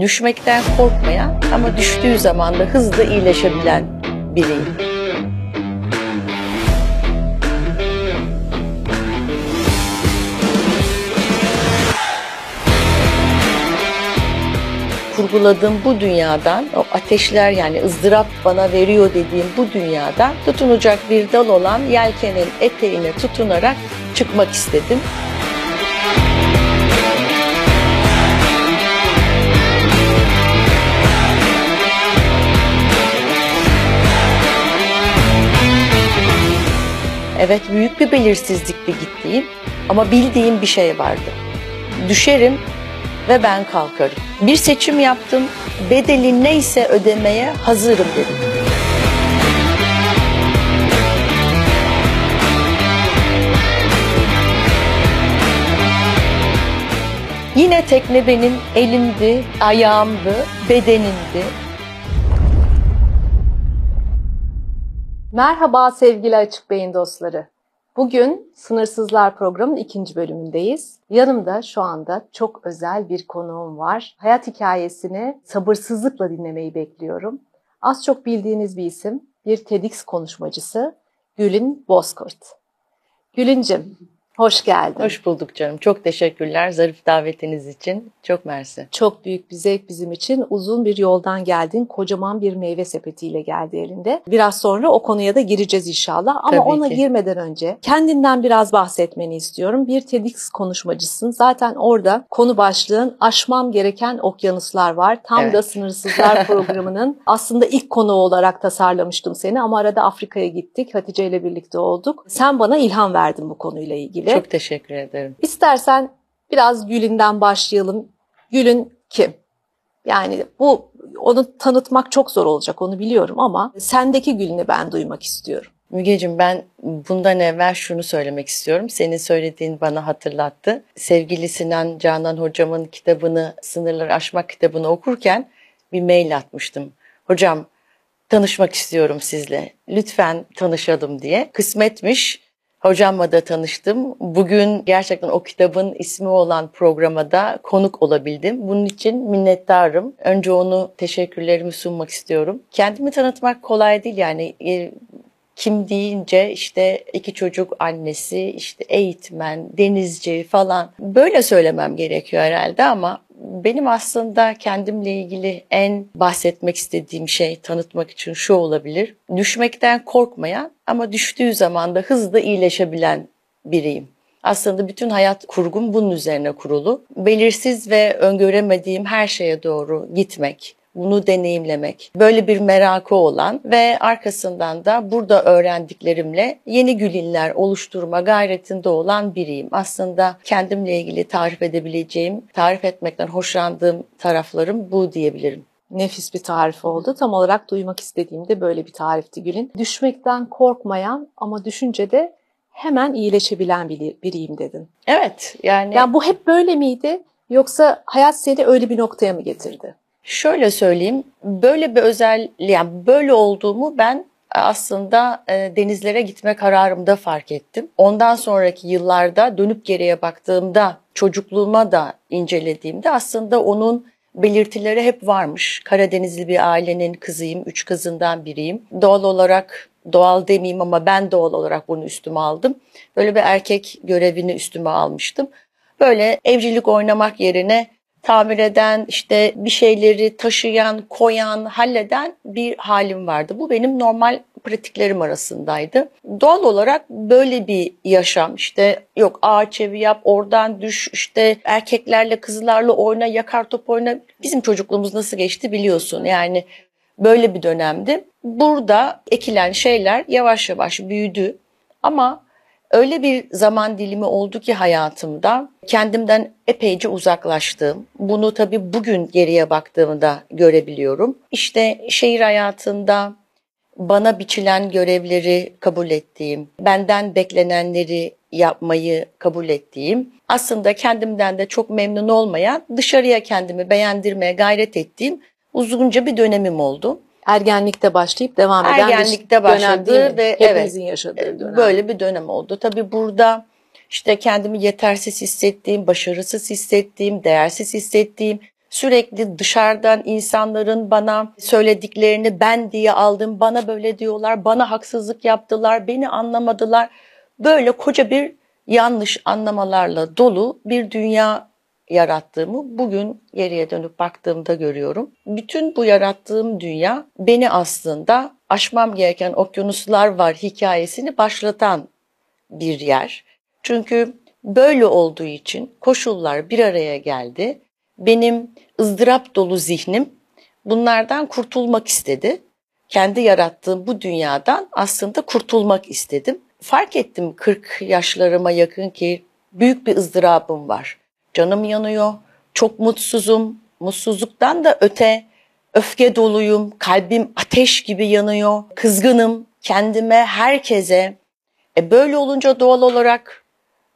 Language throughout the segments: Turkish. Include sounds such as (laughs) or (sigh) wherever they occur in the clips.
Düşmekten korkmayan ama düştüğü zaman da hızlı iyileşebilen biriyim. kurguladığım bu dünyadan, o ateşler yani ızdırap bana veriyor dediğim bu dünyadan tutunacak bir dal olan yelkenin eteğine tutunarak çıkmak istedim. Evet büyük bir belirsizlikle gittiğim ama bildiğim bir şey vardı. Düşerim ve ben kalkarım. Bir seçim yaptım, bedeli neyse ödemeye hazırım dedim. Yine tekne benim elimdi, ayağımdı, bedenimdi. Merhaba sevgili Açık Beyin dostları. Bugün Sınırsızlar programının ikinci bölümündeyiz. Yanımda şu anda çok özel bir konuğum var. Hayat hikayesini sabırsızlıkla dinlemeyi bekliyorum. Az çok bildiğiniz bir isim, bir TEDx konuşmacısı Gülün Bozkurt. Gülüncüm, Hoş geldin. Hoş bulduk canım. Çok teşekkürler zarif davetiniz için. Çok mersi. Çok büyük bir zevk bizim için. Uzun bir yoldan geldin. Kocaman bir meyve sepetiyle geldi elinde. Biraz sonra o konuya da gireceğiz inşallah. Ama Tabii ona ki. girmeden önce kendinden biraz bahsetmeni istiyorum. Bir TEDx konuşmacısın. Zaten orada konu başlığın aşmam gereken okyanuslar var. Tam Evet. da Sınırsızlar (laughs) programının aslında ilk konu olarak tasarlamıştım seni ama arada Afrika'ya gittik. Hatice ile birlikte olduk. Sen bana ilham verdin bu konuyla ilgili. Çok teşekkür ederim. İstersen biraz Gül'ünden başlayalım. Gül'ün kim? Yani bu onu tanıtmak çok zor olacak onu biliyorum ama sendeki Gül'ünü ben duymak istiyorum. Mügeciğim ben bundan evvel şunu söylemek istiyorum. Senin söylediğin bana hatırlattı. Sevgili Sinan Canan hocamın kitabını, Sınırları Aşmak kitabını okurken bir mail atmıştım. Hocam tanışmak istiyorum sizle. Lütfen tanışalım diye. Kısmetmiş. Hocamla da tanıştım. Bugün gerçekten o kitabın ismi olan programa da konuk olabildim. Bunun için minnettarım. Önce onu teşekkürlerimi sunmak istiyorum. Kendimi tanıtmak kolay değil yani. E, kim deyince işte iki çocuk annesi, işte eğitmen, denizci falan böyle söylemem gerekiyor herhalde ama benim aslında kendimle ilgili en bahsetmek istediğim şey tanıtmak için şu olabilir. Düşmekten korkmayan ama düştüğü zaman da hızlı iyileşebilen biriyim. Aslında bütün hayat kurgum bunun üzerine kurulu. Belirsiz ve öngöremediğim her şeye doğru gitmek, bunu deneyimlemek, böyle bir merakı olan ve arkasından da burada öğrendiklerimle yeni gülinler oluşturma gayretinde olan biriyim. Aslında kendimle ilgili tarif edebileceğim, tarif etmekten hoşlandığım taraflarım bu diyebilirim. Nefis bir tarif oldu. Tam olarak duymak istediğimde böyle bir tarifti Gül'ün. Düşmekten korkmayan ama düşünce de hemen iyileşebilen biri- biriyim dedin. Evet yani Yani bu hep böyle miydi yoksa hayat seni öyle bir noktaya mı getirdi? Şöyle söyleyeyim, böyle bir özel, yani böyle olduğumu ben aslında e, denizlere gitme kararımda fark ettim. Ondan sonraki yıllarda dönüp geriye baktığımda, çocukluğuma da incelediğimde aslında onun belirtileri hep varmış. Karadenizli bir ailenin kızıyım, üç kızından biriyim. Doğal olarak, doğal demeyeyim ama ben doğal olarak bunu üstüme aldım. Böyle bir erkek görevini üstüme almıştım. Böyle evcilik oynamak yerine tamir eden, işte bir şeyleri taşıyan, koyan, halleden bir halim vardı. Bu benim normal pratiklerim arasındaydı. Doğal olarak böyle bir yaşam işte yok ağaç evi yap, oradan düş, işte erkeklerle kızlarla oyna, yakar top oyna. Bizim çocukluğumuz nasıl geçti biliyorsun yani böyle bir dönemdi. Burada ekilen şeyler yavaş yavaş büyüdü ama öyle bir zaman dilimi oldu ki hayatımda kendimden epeyce uzaklaştım. Bunu tabii bugün geriye baktığımda görebiliyorum. İşte şehir hayatında bana biçilen görevleri kabul ettiğim, benden beklenenleri yapmayı kabul ettiğim, aslında kendimden de çok memnun olmayan, dışarıya kendimi beğendirmeye gayret ettiğim uzunca bir dönemim oldu. Ergenlikte başlayıp devam eden Ergenlikte bir dönem başladı değil mi? ve Hepimizin evet, yaşadığı dönem. Böyle bir dönem oldu. Tabii burada işte kendimi yetersiz hissettiğim, başarısız hissettiğim, değersiz hissettiğim, Sürekli dışarıdan insanların bana söylediklerini ben diye aldım. Bana böyle diyorlar, bana haksızlık yaptılar, beni anlamadılar. Böyle koca bir yanlış anlamalarla dolu bir dünya yarattığımı bugün geriye dönüp baktığımda görüyorum. Bütün bu yarattığım dünya beni aslında aşmam gereken okyanuslar var hikayesini başlatan bir yer. Çünkü böyle olduğu için koşullar bir araya geldi. Benim ızdırap dolu zihnim bunlardan kurtulmak istedi. Kendi yarattığım bu dünyadan aslında kurtulmak istedim. Fark ettim 40 yaşlarıma yakın ki büyük bir ızdırabım var. Canım yanıyor, çok mutsuzum, mutsuzluktan da öte öfke doluyum, kalbim ateş gibi yanıyor, kızgınım kendime, herkese. E böyle olunca doğal olarak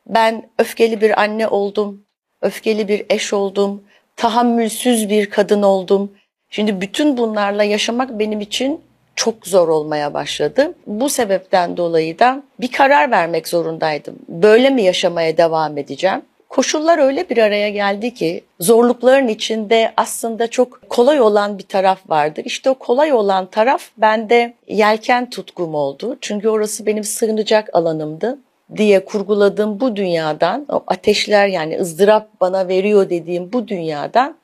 ben öfkeli bir anne oldum, öfkeli bir eş oldum, tahammülsüz bir kadın oldum. Şimdi bütün bunlarla yaşamak benim için çok zor olmaya başladı. Bu sebepten dolayı da bir karar vermek zorundaydım. Böyle mi yaşamaya devam edeceğim? Koşullar öyle bir araya geldi ki zorlukların içinde aslında çok kolay olan bir taraf vardır. İşte o kolay olan taraf bende yelken tutkum oldu. Çünkü orası benim sığınacak alanımdı diye kurguladığım bu dünyadan, o ateşler yani ızdırap bana veriyor dediğim bu dünyadan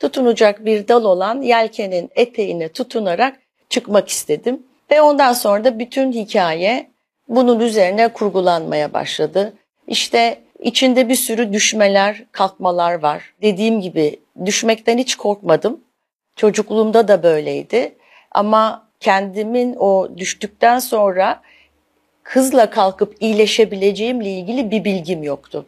tutunacak bir dal olan yelkenin eteğine tutunarak çıkmak istedim. Ve ondan sonra da bütün hikaye bunun üzerine kurgulanmaya başladı. İşte içinde bir sürü düşmeler, kalkmalar var. Dediğim gibi düşmekten hiç korkmadım. Çocukluğumda da böyleydi. Ama kendimin o düştükten sonra hızla kalkıp iyileşebileceğimle ilgili bir bilgim yoktu.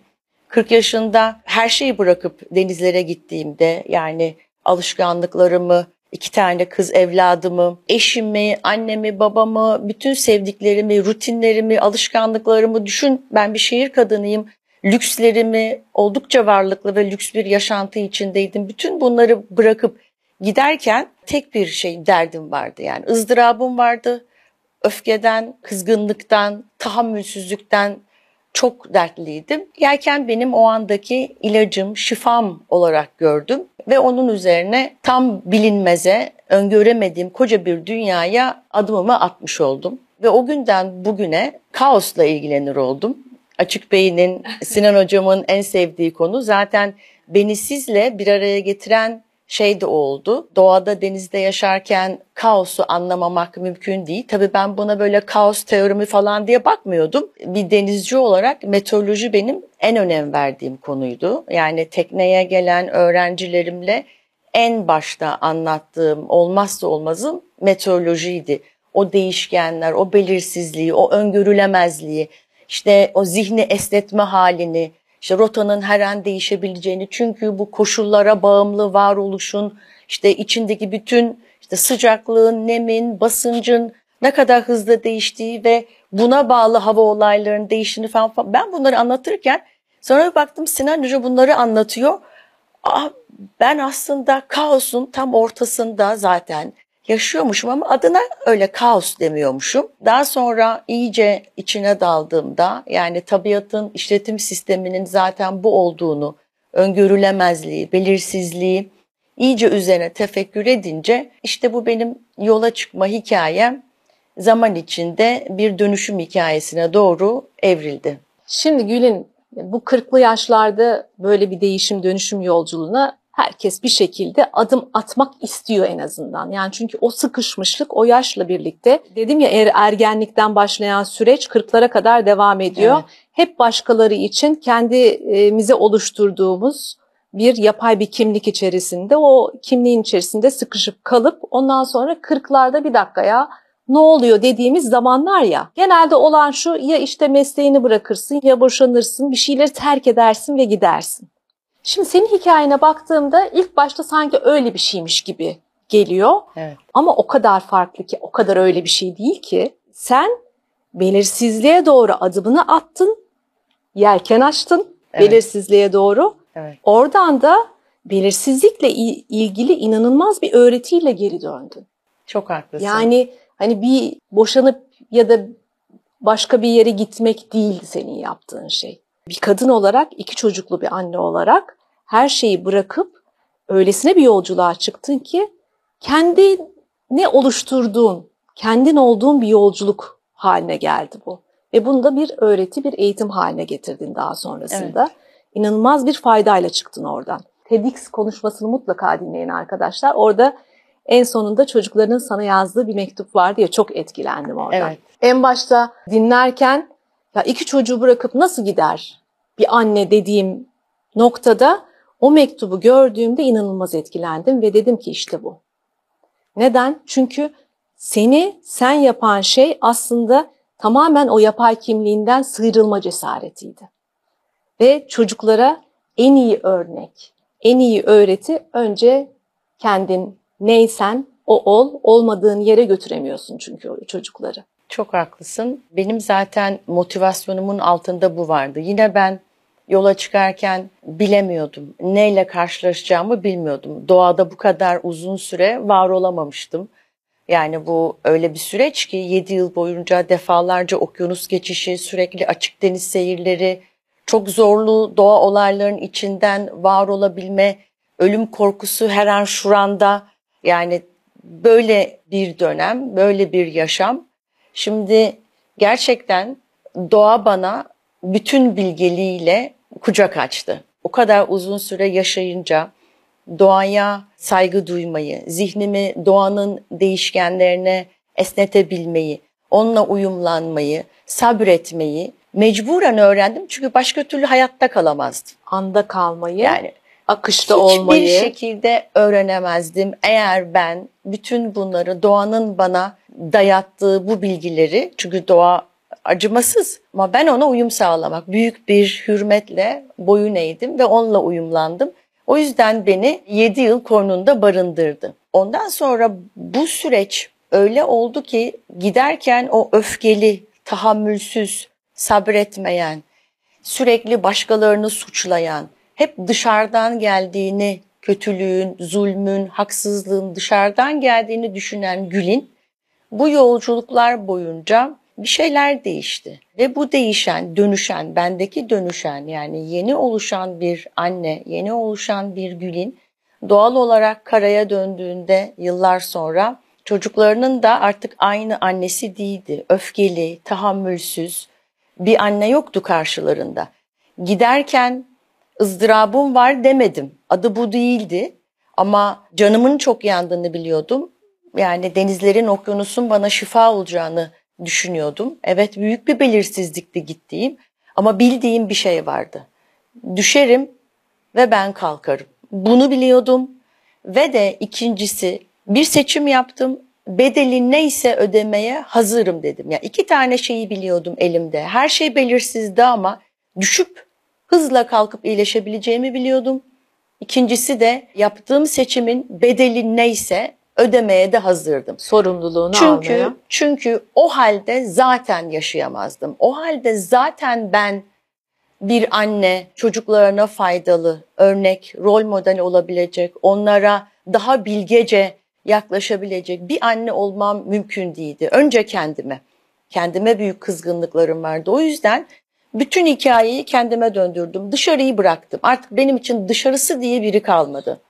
40 yaşında her şeyi bırakıp denizlere gittiğimde yani alışkanlıklarımı, iki tane kız evladımı, eşimi, annemi, babamı, bütün sevdiklerimi, rutinlerimi, alışkanlıklarımı düşün. Ben bir şehir kadınıyım. Lükslerimi, oldukça varlıklı ve lüks bir yaşantı içindeydim. Bütün bunları bırakıp giderken tek bir şey derdim vardı. Yani ızdırabım vardı. Öfkeden, kızgınlıktan, tahammülsüzlükten çok dertliydim. Yelken benim o andaki ilacım, şifam olarak gördüm ve onun üzerine tam bilinmeze, öngöremediğim koca bir dünyaya adımımı atmış oldum. Ve o günden bugüne kaosla ilgilenir oldum. Açık Bey'in, Sinan Hocam'ın en sevdiği konu zaten beni sizle bir araya getiren şey de oldu. Doğada, denizde yaşarken kaosu anlamamak mümkün değil. Tabii ben buna böyle kaos teorimi falan diye bakmıyordum. Bir denizci olarak meteoroloji benim en önem verdiğim konuydu. Yani tekneye gelen öğrencilerimle en başta anlattığım olmazsa olmazım meteorolojiydi. O değişkenler, o belirsizliği, o öngörülemezliği, işte o zihni esnetme halini, işte rotanın her an değişebileceğini çünkü bu koşullara bağımlı varoluşun işte içindeki bütün işte sıcaklığın, nemin, basıncın ne kadar hızlı değiştiği ve buna bağlı hava olaylarının değiştiğini falan, falan. ben bunları anlatırken sonra baktım Sinan Hoca bunları anlatıyor. Aa, ben aslında kaosun tam ortasında zaten yaşıyormuşum ama adına öyle kaos demiyormuşum. Daha sonra iyice içine daldığımda yani tabiatın işletim sisteminin zaten bu olduğunu, öngörülemezliği, belirsizliği iyice üzerine tefekkür edince işte bu benim yola çıkma hikayem zaman içinde bir dönüşüm hikayesine doğru evrildi. Şimdi Gül'ün bu kırklı yaşlarda böyle bir değişim dönüşüm yolculuğuna herkes bir şekilde adım atmak istiyor en azından. Yani çünkü o sıkışmışlık o yaşla birlikte dedim ya er, ergenlikten başlayan süreç kırklara kadar devam ediyor. Evet. Hep başkaları için kendimize oluşturduğumuz bir yapay bir kimlik içerisinde o kimliğin içerisinde sıkışıp kalıp ondan sonra kırklarda bir dakikaya ne oluyor dediğimiz zamanlar ya. Genelde olan şu ya işte mesleğini bırakırsın ya boşanırsın bir şeyleri terk edersin ve gidersin. Şimdi senin hikayene baktığımda ilk başta sanki öyle bir şeymiş gibi geliyor. Evet. Ama o kadar farklı ki, o kadar öyle bir şey değil ki. Sen belirsizliğe doğru adımını attın, yelken açtın evet. belirsizliğe doğru. Evet. Oradan da belirsizlikle ilgili inanılmaz bir öğretiyle geri döndün. Çok haklısın. Yani hani bir boşanıp ya da başka bir yere gitmek değildi senin yaptığın şey. Bir kadın olarak, iki çocuklu bir anne olarak her şeyi bırakıp öylesine bir yolculuğa çıktın ki kendi ne oluşturduğun, kendin olduğun bir yolculuk haline geldi bu. Ve bunu da bir öğreti, bir eğitim haline getirdin daha sonrasında. Evet. İnanılmaz bir faydayla çıktın oradan. TEDx konuşmasını mutlaka dinleyin arkadaşlar. Orada en sonunda çocukların sana yazdığı bir mektup var diye çok etkilendim oradan. Evet. En başta dinlerken ya iki çocuğu bırakıp nasıl gider bir anne dediğim noktada o mektubu gördüğümde inanılmaz etkilendim ve dedim ki işte bu. Neden? Çünkü seni sen yapan şey aslında tamamen o yapay kimliğinden sıyrılma cesaretiydi. Ve çocuklara en iyi örnek, en iyi öğreti önce kendin neysen o ol, olmadığın yere götüremiyorsun çünkü çocukları. Çok haklısın. Benim zaten motivasyonumun altında bu vardı. Yine ben yola çıkarken bilemiyordum. Neyle karşılaşacağımı bilmiyordum. Doğada bu kadar uzun süre var olamamıştım. Yani bu öyle bir süreç ki 7 yıl boyunca defalarca okyanus geçişi, sürekli açık deniz seyirleri, çok zorlu doğa olaylarının içinden var olabilme, ölüm korkusu her an şuranda yani böyle bir dönem, böyle bir yaşam. Şimdi gerçekten doğa bana bütün bilgeliğiyle kucak açtı. O kadar uzun süre yaşayınca doğaya saygı duymayı, zihnimi doğanın değişkenlerine esnetebilmeyi, onunla uyumlanmayı, sabretmeyi mecburen öğrendim. Çünkü başka türlü hayatta kalamazdım. Anda kalmayı. Yani akışta Hiçbir olmayı. Hiçbir şekilde öğrenemezdim eğer ben bütün bunları doğanın bana dayattığı bu bilgileri çünkü doğa acımasız ama ben ona uyum sağlamak büyük bir hürmetle boyun eğdim ve onunla uyumlandım. O yüzden beni 7 yıl kornunda barındırdı. Ondan sonra bu süreç öyle oldu ki giderken o öfkeli, tahammülsüz, sabretmeyen, sürekli başkalarını suçlayan, hep dışarıdan geldiğini, kötülüğün, zulmün, haksızlığın dışarıdan geldiğini düşünen Gül'in bu yolculuklar boyunca bir şeyler değişti. Ve bu değişen, dönüşen, bendeki dönüşen yani yeni oluşan bir anne, yeni oluşan bir Gül'in doğal olarak karaya döndüğünde yıllar sonra çocuklarının da artık aynı annesi değildi. Öfkeli, tahammülsüz bir anne yoktu karşılarında. Giderken ızdırabım var demedim. Adı bu değildi. Ama canımın çok yandığını biliyordum. Yani denizlerin, okyanusun bana şifa olacağını düşünüyordum. Evet büyük bir belirsizlikti gittiğim ama bildiğim bir şey vardı. Düşerim ve ben kalkarım. Bunu biliyordum ve de ikincisi bir seçim yaptım. Bedeli neyse ödemeye hazırım dedim. Yani iki tane şeyi biliyordum elimde. Her şey belirsizdi ama düşüp hızla kalkıp iyileşebileceğimi biliyordum. İkincisi de yaptığım seçimin bedeli neyse ödemeye de hazırdım. Sorumluluğunu çünkü, almaya. Çünkü o halde zaten yaşayamazdım. O halde zaten ben bir anne çocuklarına faydalı, örnek, rol model olabilecek, onlara daha bilgece yaklaşabilecek bir anne olmam mümkün değildi. Önce kendime. Kendime büyük kızgınlıklarım vardı. O yüzden bütün hikayeyi kendime döndürdüm. Dışarıyı bıraktım. Artık benim için dışarısı diye biri kalmadı.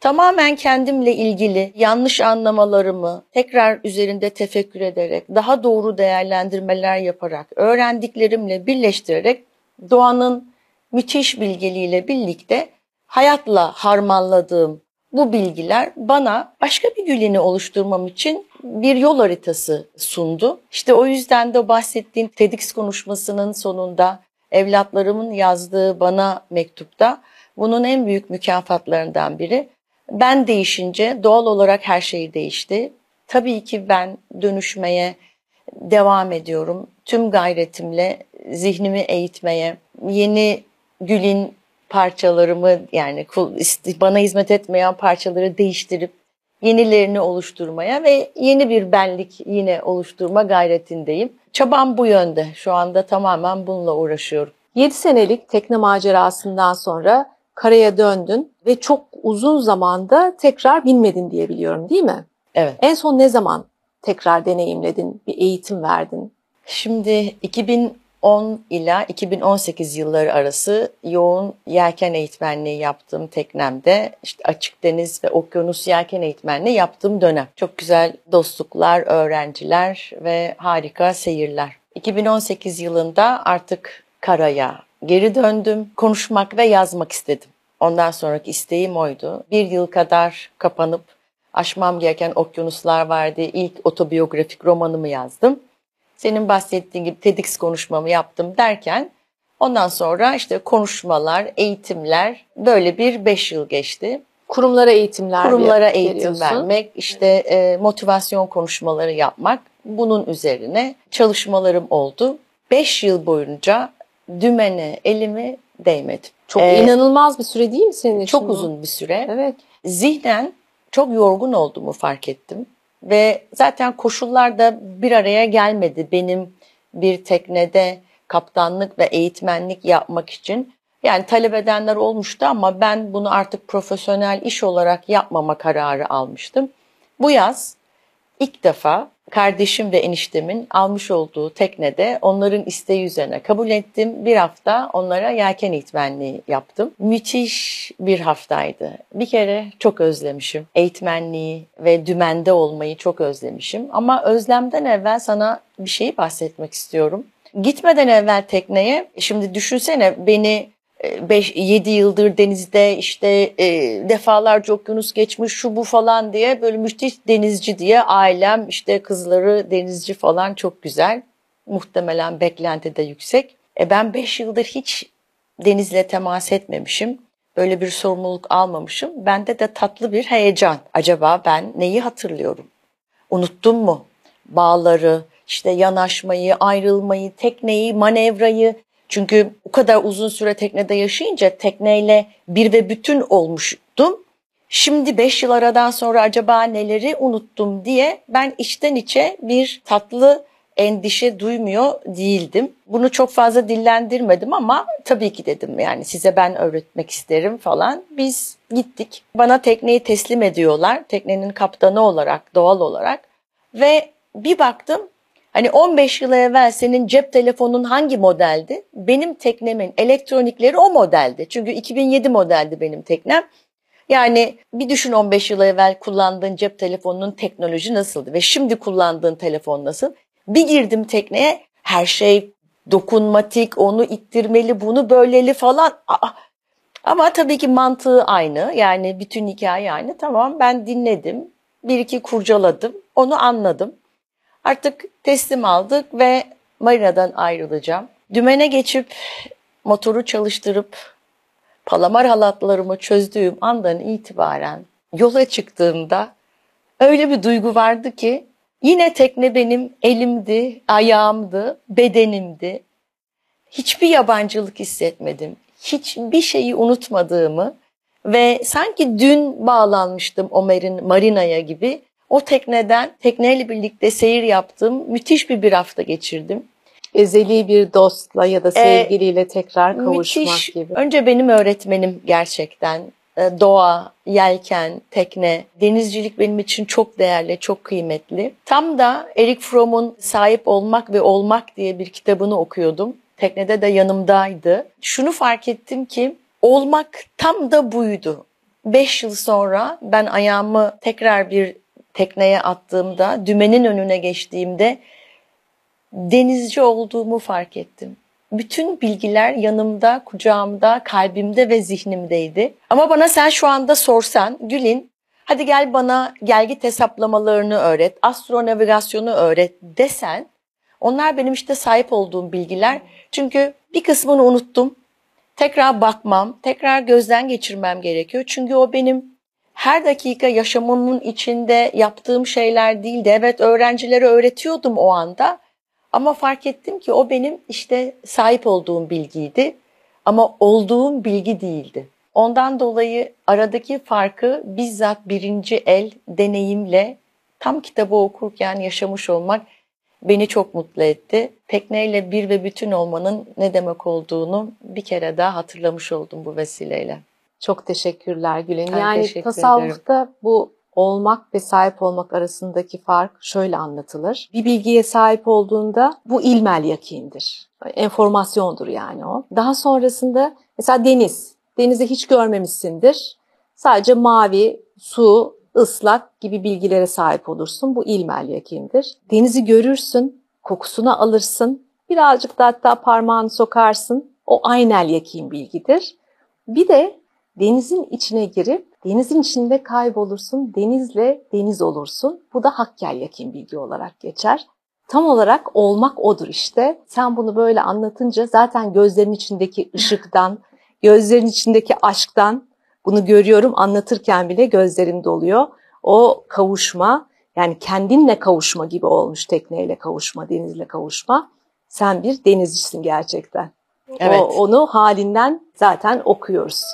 Tamamen kendimle ilgili yanlış anlamalarımı tekrar üzerinde tefekkür ederek, daha doğru değerlendirmeler yaparak, öğrendiklerimle birleştirerek doğanın müthiş bilgeliğiyle birlikte hayatla harmanladığım bu bilgiler bana başka bir gülini oluşturmam için bir yol haritası sundu. İşte o yüzden de bahsettiğim TEDx konuşmasının sonunda evlatlarımın yazdığı bana mektupta bunun en büyük mükafatlarından biri. Ben değişince doğal olarak her şey değişti. Tabii ki ben dönüşmeye devam ediyorum. Tüm gayretimle zihnimi eğitmeye, yeni Gül'in parçalarımı yani bana hizmet etmeyen parçaları değiştirip yenilerini oluşturmaya ve yeni bir benlik yine oluşturma gayretindeyim. Çabam bu yönde. Şu anda tamamen bununla uğraşıyorum. 7 senelik tekne macerasından sonra karaya döndün ve çok uzun zamanda tekrar binmedin diye biliyorum değil mi? Evet. En son ne zaman tekrar deneyimledin, bir eğitim verdin? Şimdi 2000 2010 ila 2018 yılları arası yoğun yelken eğitmenliği yaptığım teknemde işte açık deniz ve okyanus yelken eğitmenliği yaptığım dönem. Çok güzel dostluklar, öğrenciler ve harika seyirler. 2018 yılında artık karaya geri döndüm. Konuşmak ve yazmak istedim. Ondan sonraki isteğim oydu. Bir yıl kadar kapanıp aşmam gereken okyanuslar vardı. İlk otobiyografik romanımı yazdım. Senin bahsettiğin gibi TEDx konuşmamı yaptım derken ondan sonra işte konuşmalar, eğitimler böyle bir beş yıl geçti. Kurumlara eğitimler Kurumlara eğitim veriyorsun. vermek, işte e, motivasyon konuşmaları yapmak bunun üzerine çalışmalarım oldu. Beş yıl boyunca dümene elimi değmedim. Çok ee, inanılmaz bir süre değil mi senin için? Çok uzun bir süre. Evet. Zihnen çok yorgun olduğumu fark ettim. Ve zaten koşullar da bir araya gelmedi benim bir teknede kaptanlık ve eğitmenlik yapmak için. Yani talep edenler olmuştu ama ben bunu artık profesyonel iş olarak yapmama kararı almıştım. Bu yaz ilk defa kardeşim ve eniştemin almış olduğu teknede onların isteği üzerine kabul ettim. Bir hafta onlara yelken eğitmenliği yaptım. Müthiş bir haftaydı. Bir kere çok özlemişim. Eğitmenliği ve dümende olmayı çok özlemişim. Ama özlemden evvel sana bir şeyi bahsetmek istiyorum. Gitmeden evvel tekneye, şimdi düşünsene beni 5-7 yıldır denizde işte e, defalarca okyanus geçmiş şu bu falan diye böyle müthiş denizci diye ailem işte kızları denizci falan çok güzel. Muhtemelen beklenti de yüksek. E ben 5 yıldır hiç denizle temas etmemişim. Böyle bir sorumluluk almamışım. Bende de tatlı bir heyecan. Acaba ben neyi hatırlıyorum? Unuttum mu? Bağları, işte yanaşmayı, ayrılmayı, tekneyi, manevrayı, çünkü o kadar uzun süre teknede yaşayınca tekneyle bir ve bütün olmuştum. Şimdi 5 yıl aradan sonra acaba neleri unuttum diye ben içten içe bir tatlı endişe duymuyor değildim. Bunu çok fazla dillendirmedim ama tabii ki dedim yani size ben öğretmek isterim falan. Biz gittik. Bana tekneyi teslim ediyorlar. Teknenin kaptanı olarak, doğal olarak. Ve bir baktım Hani 15 yıl evvel senin cep telefonun hangi modeldi? Benim teknemin elektronikleri o modeldi. Çünkü 2007 modeldi benim teknem. Yani bir düşün 15 yıl evvel kullandığın cep telefonunun teknoloji nasıldı ve şimdi kullandığın telefon nasıl? Bir girdim tekneye her şey dokunmatik, onu ittirmeli, bunu böyleli falan. Aa, ama tabii ki mantığı aynı. Yani bütün hikaye aynı. Tamam ben dinledim. Bir iki kurcaladım. Onu anladım. Artık teslim aldık ve marinadan ayrılacağım. Dümene geçip motoru çalıştırıp palamar halatlarımı çözdüğüm andan itibaren yola çıktığımda öyle bir duygu vardı ki yine tekne benim elimdi, ayağımdı, bedenimdi. Hiçbir yabancılık hissetmedim. Hiçbir şeyi unutmadığımı ve sanki dün bağlanmıştım o marinaya gibi o tekneden tekneyle birlikte seyir yaptım. Müthiş bir bir hafta geçirdim. Ezeli bir dostla ya da sevgiliyle ee, tekrar kavuşmak müthiş. gibi. Önce benim öğretmenim gerçekten e, doğa, yelken, tekne, denizcilik benim için çok değerli, çok kıymetli. Tam da Erik Fromm'un Sahip Olmak ve Olmak diye bir kitabını okuyordum. Teknede de yanımdaydı. Şunu fark ettim ki olmak tam da buydu. Beş yıl sonra ben ayağımı tekrar bir tekneye attığımda, dümenin önüne geçtiğimde denizci olduğumu fark ettim. Bütün bilgiler yanımda, kucağımda, kalbimde ve zihnimdeydi. Ama bana sen şu anda sorsan, Gül'in hadi gel bana gelgit hesaplamalarını öğret, astronavigasyonu öğret desen, onlar benim işte sahip olduğum bilgiler. Çünkü bir kısmını unuttum. Tekrar bakmam, tekrar gözden geçirmem gerekiyor. Çünkü o benim her dakika yaşamımın içinde yaptığım şeyler değildi. Evet öğrencilere öğretiyordum o anda ama fark ettim ki o benim işte sahip olduğum bilgiydi ama olduğum bilgi değildi. Ondan dolayı aradaki farkı bizzat birinci el deneyimle tam kitabı okurken yaşamış olmak beni çok mutlu etti. Tekneyle bir ve bütün olmanın ne demek olduğunu bir kere daha hatırlamış oldum bu vesileyle. Çok teşekkürler Gülün. Ben yani teşekkür tasavvufta ederim. bu olmak ve sahip olmak arasındaki fark şöyle anlatılır. Bir bilgiye sahip olduğunda bu ilmel yakindir. Enformasyondur yani o. Daha sonrasında mesela deniz. Denizi hiç görmemişsindir. Sadece mavi, su, ıslak gibi bilgilere sahip olursun. Bu ilmel yakindir. Denizi görürsün, kokusunu alırsın. Birazcık da hatta parmağını sokarsın. O aynel yakin bilgidir. Bir de denizin içine girip denizin içinde kaybolursun, denizle deniz olursun. Bu da hakkel yakin bilgi olarak geçer. Tam olarak olmak odur işte. Sen bunu böyle anlatınca zaten gözlerin içindeki ışıktan, gözlerin içindeki aşktan bunu görüyorum anlatırken bile gözlerim doluyor. O kavuşma yani kendinle kavuşma gibi olmuş tekneyle kavuşma, denizle kavuşma. Sen bir denizcisin gerçekten. Evet. O, onu halinden zaten okuyoruz.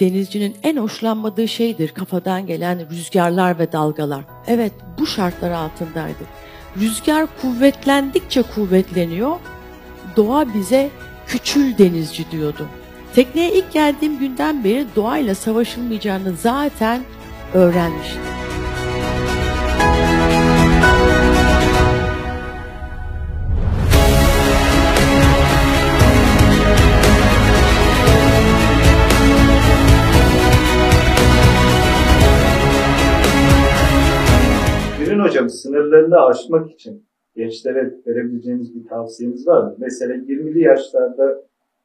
Denizcinin en hoşlanmadığı şeydir kafadan gelen rüzgarlar ve dalgalar. Evet bu şartlar altındaydı. Rüzgar kuvvetlendikçe kuvvetleniyor. Doğa bize küçül denizci diyordu. Tekneye ilk geldiğim günden beri doğayla savaşılmayacağını zaten öğrenmiştim. Hocam sınırlarını aşmak için gençlere verebileceğiniz bir tavsiyeniz var mı? Mesela 20'li yaşlarda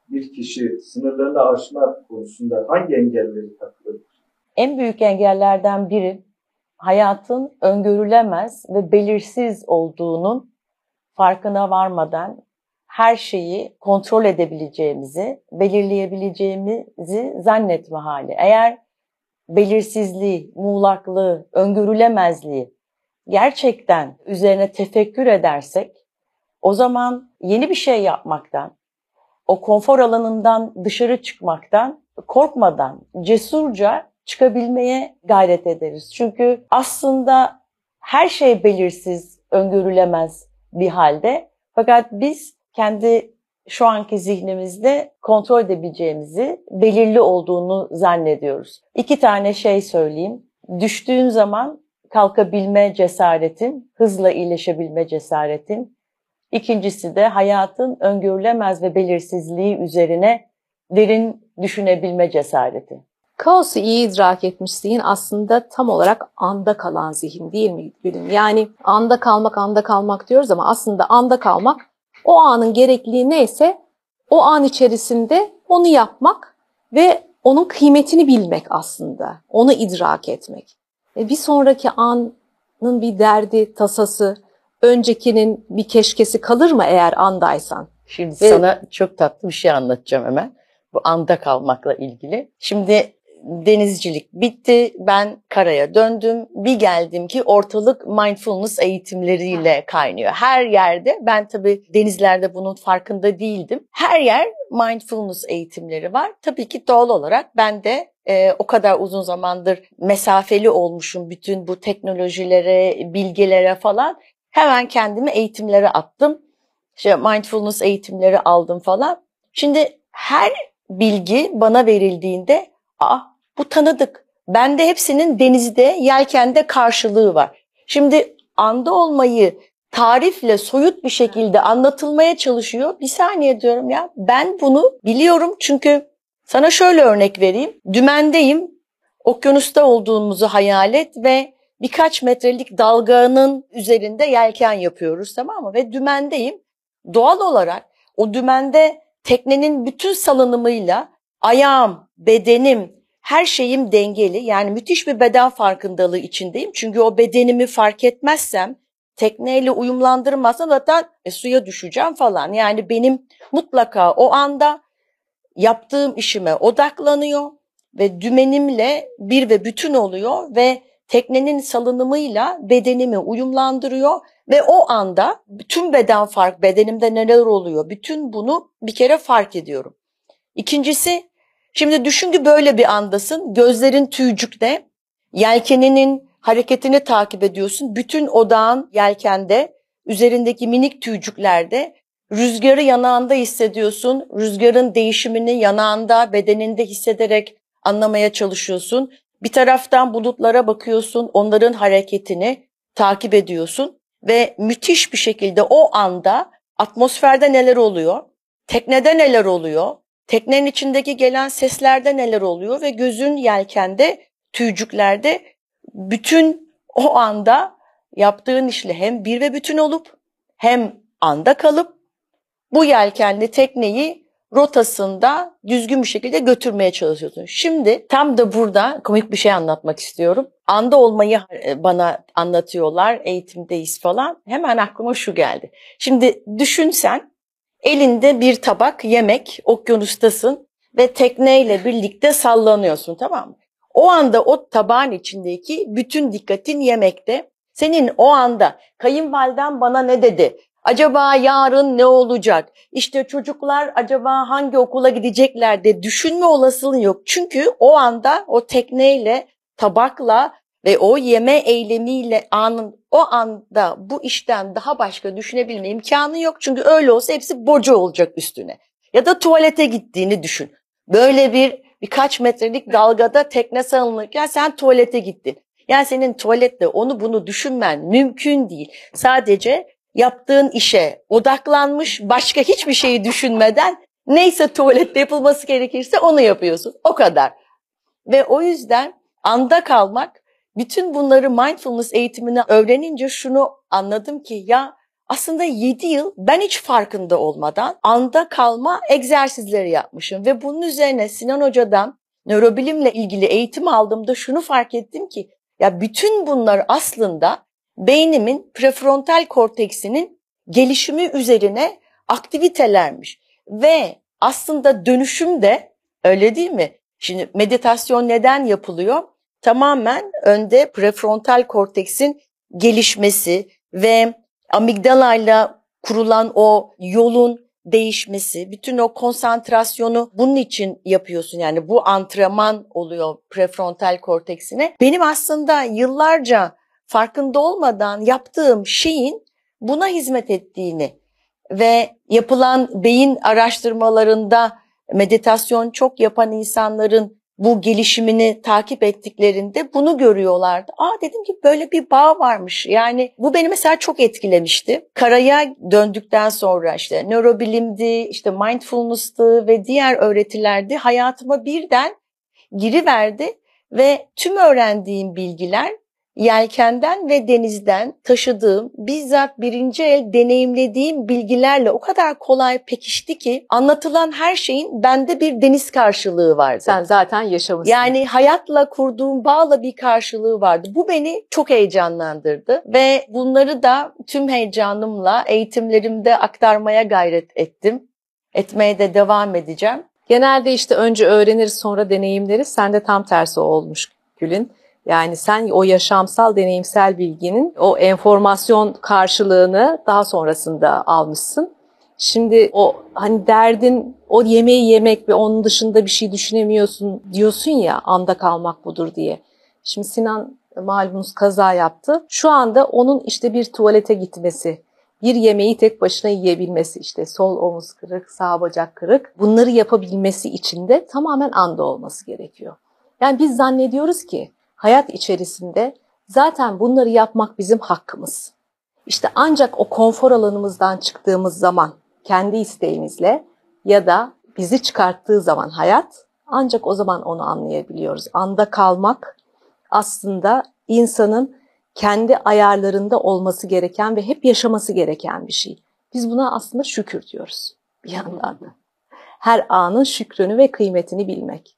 bir kişi sınırlarını aşmak konusunda hangi engelleri takılır? En büyük engellerden biri hayatın öngörülemez ve belirsiz olduğunun farkına varmadan her şeyi kontrol edebileceğimizi, belirleyebileceğimizi zannetme hali. Eğer belirsizliği, muğlaklığı, öngörülemezliği gerçekten üzerine tefekkür edersek o zaman yeni bir şey yapmaktan, o konfor alanından dışarı çıkmaktan korkmadan cesurca çıkabilmeye gayret ederiz. Çünkü aslında her şey belirsiz, öngörülemez bir halde. Fakat biz kendi şu anki zihnimizde kontrol edebileceğimizi, belirli olduğunu zannediyoruz. İki tane şey söyleyeyim. Düştüğün zaman kalkabilme cesaretin, hızla iyileşebilme cesaretin. İkincisi de hayatın öngörülemez ve belirsizliği üzerine derin düşünebilme cesareti. Kaosu iyi idrak etmiş zihin aslında tam olarak anda kalan zihin değil mi Gülüm? Yani anda kalmak, anda kalmak diyoruz ama aslında anda kalmak o anın gerekliliği neyse o an içerisinde onu yapmak ve onun kıymetini bilmek aslında. Onu idrak etmek. E, bir sonraki anın bir derdi, tasası, öncekinin bir keşkesi kalır mı eğer andaysan? Şimdi Ve... sana çok tatlı bir şey anlatacağım hemen. Bu anda kalmakla ilgili. Şimdi denizcilik bitti. Ben karaya döndüm. Bir geldim ki ortalık mindfulness eğitimleriyle kaynıyor. Her yerde ben tabii denizlerde bunun farkında değildim. Her yer mindfulness eğitimleri var. Tabii ki doğal olarak ben de e, o kadar uzun zamandır mesafeli olmuşum bütün bu teknolojilere, bilgilere falan. Hemen kendimi eğitimlere attım. İşte mindfulness eğitimleri aldım falan. Şimdi her bilgi bana verildiğinde ah bu tanıdık. Bende hepsinin denizde, yelkende karşılığı var. Şimdi anda olmayı tarifle soyut bir şekilde anlatılmaya çalışıyor. Bir saniye diyorum ya ben bunu biliyorum çünkü sana şöyle örnek vereyim. Dümendeyim, okyanusta olduğumuzu hayal et ve birkaç metrelik dalganın üzerinde yelken yapıyoruz tamam mı? Ve dümendeyim. Doğal olarak o dümende teknenin bütün salınımıyla ayağım, bedenim, her şeyim dengeli. Yani müthiş bir beden farkındalığı içindeyim. Çünkü o bedenimi fark etmezsem, tekneyle uyumlandırmazsam zaten e, suya düşeceğim falan. Yani benim mutlaka o anda yaptığım işime odaklanıyor ve dümenimle bir ve bütün oluyor ve teknenin salınımıyla bedenimi uyumlandırıyor ve o anda bütün beden fark, bedenimde neler oluyor, bütün bunu bir kere fark ediyorum. İkincisi Şimdi düşün ki böyle bir andasın. Gözlerin tüycükte. Yelkeninin hareketini takip ediyorsun. Bütün odağın yelkende. üzerindeki minik tüycüklerde rüzgarı yanağında hissediyorsun. Rüzgarın değişimini yanağında, bedeninde hissederek anlamaya çalışıyorsun. Bir taraftan bulutlara bakıyorsun, onların hareketini takip ediyorsun ve müthiş bir şekilde o anda atmosferde neler oluyor, teknede neler oluyor, teknenin içindeki gelen seslerde neler oluyor ve gözün yelkende, tüycüklerde bütün o anda yaptığın işle hem bir ve bütün olup hem anda kalıp bu yelkenli tekneyi rotasında düzgün bir şekilde götürmeye çalışıyorsun. Şimdi tam da burada komik bir şey anlatmak istiyorum. Anda olmayı e, bana anlatıyorlar, eğitimdeyiz falan. Hemen aklıma şu geldi. Şimdi düşünsen elinde bir tabak yemek, okyanustasın ve tekneyle birlikte sallanıyorsun tamam mı? O anda o tabağın içindeki bütün dikkatin yemekte. Senin o anda kayınvaliden bana ne dedi? Acaba yarın ne olacak? İşte çocuklar acaba hangi okula gidecekler de düşünme olasılığın yok. Çünkü o anda o tekneyle, tabakla ve o yeme eylemiyle anın o anda bu işten daha başka düşünebilme imkanı yok. Çünkü öyle olsa hepsi boca olacak üstüne. Ya da tuvalete gittiğini düşün. Böyle bir birkaç metrelik dalgada tekne salınırken sen tuvalete gittin. Yani senin tuvalette onu bunu düşünmen mümkün değil. Sadece yaptığın işe odaklanmış, başka hiçbir şeyi düşünmeden neyse tuvalette yapılması gerekirse onu yapıyorsun. O kadar. Ve o yüzden anda kalmak, bütün bunları mindfulness eğitimini öğrenince şunu anladım ki ya aslında 7 yıl ben hiç farkında olmadan anda kalma egzersizleri yapmışım ve bunun üzerine Sinan Hoca'dan nörobilimle ilgili eğitim aldığımda şunu fark ettim ki ya bütün bunlar aslında beynimin prefrontal korteksinin gelişimi üzerine aktivitelermiş. Ve aslında dönüşüm de öyle değil mi? Şimdi meditasyon neden yapılıyor? Tamamen önde prefrontal korteksin gelişmesi ve amigdalayla kurulan o yolun değişmesi, bütün o konsantrasyonu bunun için yapıyorsun. Yani bu antrenman oluyor prefrontal korteksine. Benim aslında yıllarca farkında olmadan yaptığım şeyin buna hizmet ettiğini ve yapılan beyin araştırmalarında meditasyon çok yapan insanların bu gelişimini takip ettiklerinde bunu görüyorlardı. Aa dedim ki böyle bir bağ varmış. Yani bu beni mesela çok etkilemişti. Karaya döndükten sonra işte nörobilimdi, işte mindfulness'tı ve diğer öğretilerde hayatıma birden giriverdi ve tüm öğrendiğim bilgiler yelkenden ve denizden taşıdığım, bizzat birinci el deneyimlediğim bilgilerle o kadar kolay pekişti ki anlatılan her şeyin bende bir deniz karşılığı vardı. Sen zaten yaşamışsın. Yani hayatla kurduğum bağla bir karşılığı vardı. Bu beni çok heyecanlandırdı ve bunları da tüm heyecanımla eğitimlerimde aktarmaya gayret ettim. Etmeye de devam edeceğim. Genelde işte önce öğreniriz sonra deneyimleriz. Sen de tam tersi olmuş Gül'ün. Yani sen o yaşamsal deneyimsel bilginin o enformasyon karşılığını daha sonrasında almışsın. Şimdi o hani derdin o yemeği yemek ve onun dışında bir şey düşünemiyorsun diyorsun ya anda kalmak budur diye. Şimdi Sinan malumunuz kaza yaptı. Şu anda onun işte bir tuvalete gitmesi, bir yemeği tek başına yiyebilmesi işte sol omuz kırık, sağ bacak kırık bunları yapabilmesi için de tamamen anda olması gerekiyor. Yani biz zannediyoruz ki hayat içerisinde zaten bunları yapmak bizim hakkımız. İşte ancak o konfor alanımızdan çıktığımız zaman kendi isteğimizle ya da bizi çıkarttığı zaman hayat ancak o zaman onu anlayabiliyoruz. Anda kalmak aslında insanın kendi ayarlarında olması gereken ve hep yaşaması gereken bir şey. Biz buna aslında şükür diyoruz bir yandan da. Her anın şükrünü ve kıymetini bilmek.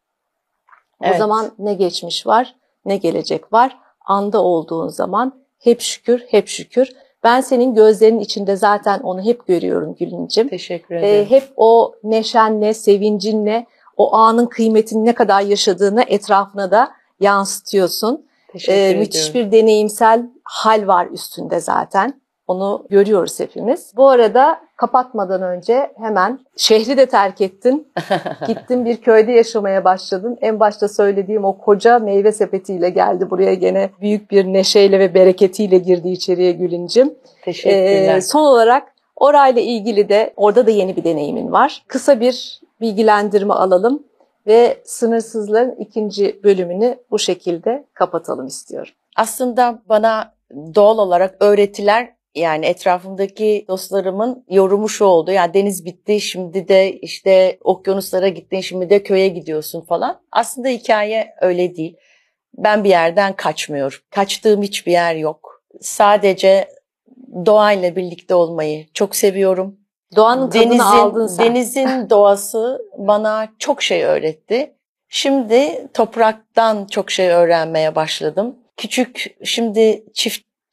Evet. O zaman ne geçmiş var, ne gelecek var. Anda olduğun zaman hep şükür, hep şükür. Ben senin gözlerinin içinde zaten onu hep görüyorum Gülüncüm. Teşekkür ederim. Ee, hep o neşenle, sevincinle, o anın kıymetini ne kadar yaşadığını etrafına da yansıtıyorsun. Teşekkür ee, müthiş bir deneyimsel hal var üstünde zaten. Onu görüyoruz hepimiz. Bu arada kapatmadan önce hemen şehri de terk ettin. (laughs) Gittin bir köyde yaşamaya başladın. En başta söylediğim o koca meyve sepetiyle geldi buraya gene büyük bir neşeyle ve bereketiyle girdi içeriye Gülüncüm. Teşekkürler. Ee, son olarak orayla ilgili de orada da yeni bir deneyimin var. Kısa bir bilgilendirme alalım ve sınırsızların ikinci bölümünü bu şekilde kapatalım istiyorum. Aslında bana doğal olarak öğretiler yani etrafımdaki dostlarımın yorumu şu oldu. Yani deniz bitti şimdi de işte okyanuslara gittin şimdi de köye gidiyorsun falan. Aslında hikaye öyle değil. Ben bir yerden kaçmıyorum. Kaçtığım hiçbir yer yok. Sadece doğayla birlikte olmayı çok seviyorum. Doğanın tadını denizin, aldın sen. Denizin (laughs) doğası bana çok şey öğretti. Şimdi topraktan çok şey öğrenmeye başladım. Küçük şimdi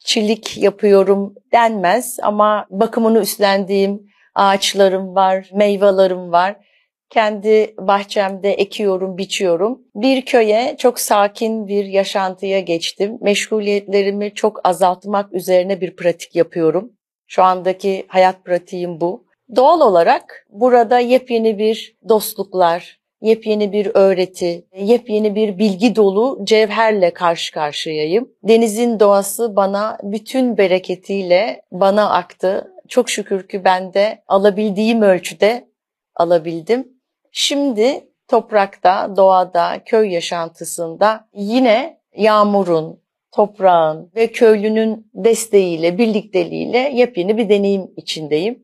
çiftçilik yapıyorum denmez ama bakımını üstlendiğim ağaçlarım var, meyvelerim var. Kendi bahçemde ekiyorum, biçiyorum. Bir köye çok sakin bir yaşantıya geçtim. Meşguliyetlerimi çok azaltmak üzerine bir pratik yapıyorum. Şu andaki hayat pratiğim bu. Doğal olarak burada yepyeni bir dostluklar, yepyeni bir öğreti, yepyeni bir bilgi dolu cevherle karşı karşıyayım. Denizin doğası bana bütün bereketiyle bana aktı. Çok şükür ki ben de alabildiğim ölçüde alabildim. Şimdi toprakta, doğada, köy yaşantısında yine yağmurun, toprağın ve köylünün desteğiyle, birlikteliğiyle yepyeni bir deneyim içindeyim.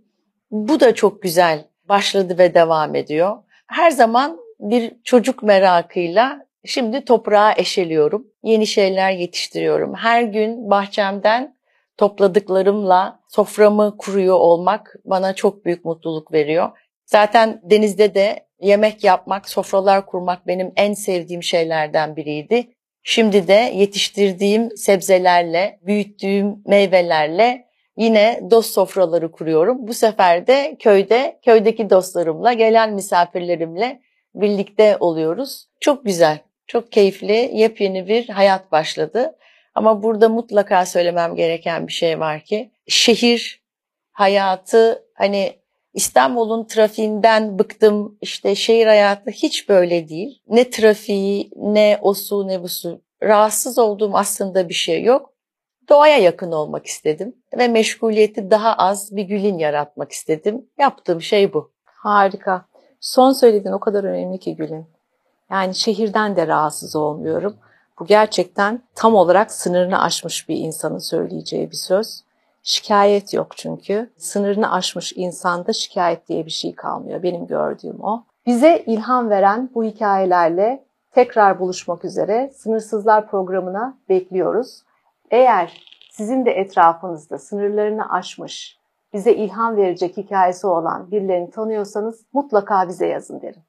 Bu da çok güzel başladı ve devam ediyor. Her zaman bir çocuk merakıyla şimdi toprağa eşeliyorum. Yeni şeyler yetiştiriyorum. Her gün bahçemden topladıklarımla soframı kuruyor olmak bana çok büyük mutluluk veriyor. Zaten denizde de yemek yapmak, sofralar kurmak benim en sevdiğim şeylerden biriydi. Şimdi de yetiştirdiğim sebzelerle, büyüttüğüm meyvelerle yine dost sofraları kuruyorum. Bu sefer de köyde, köydeki dostlarımla, gelen misafirlerimle birlikte oluyoruz. Çok güzel, çok keyifli, yepyeni bir hayat başladı. Ama burada mutlaka söylemem gereken bir şey var ki şehir hayatı hani İstanbul'un trafiğinden bıktım. İşte şehir hayatı hiç böyle değil. Ne trafiği, ne o su, ne bu su. Rahatsız olduğum aslında bir şey yok. Doğaya yakın olmak istedim ve meşguliyeti daha az bir gülün yaratmak istedim. Yaptığım şey bu. Harika. Son söylediğin o kadar önemli ki Gül'ün. Yani şehirden de rahatsız olmuyorum. Bu gerçekten tam olarak sınırını aşmış bir insanın söyleyeceği bir söz. Şikayet yok çünkü. Sınırını aşmış insanda şikayet diye bir şey kalmıyor. Benim gördüğüm o. Bize ilham veren bu hikayelerle tekrar buluşmak üzere Sınırsızlar programına bekliyoruz. Eğer sizin de etrafınızda sınırlarını aşmış, bize ilham verecek hikayesi olan birilerini tanıyorsanız mutlaka bize yazın derim.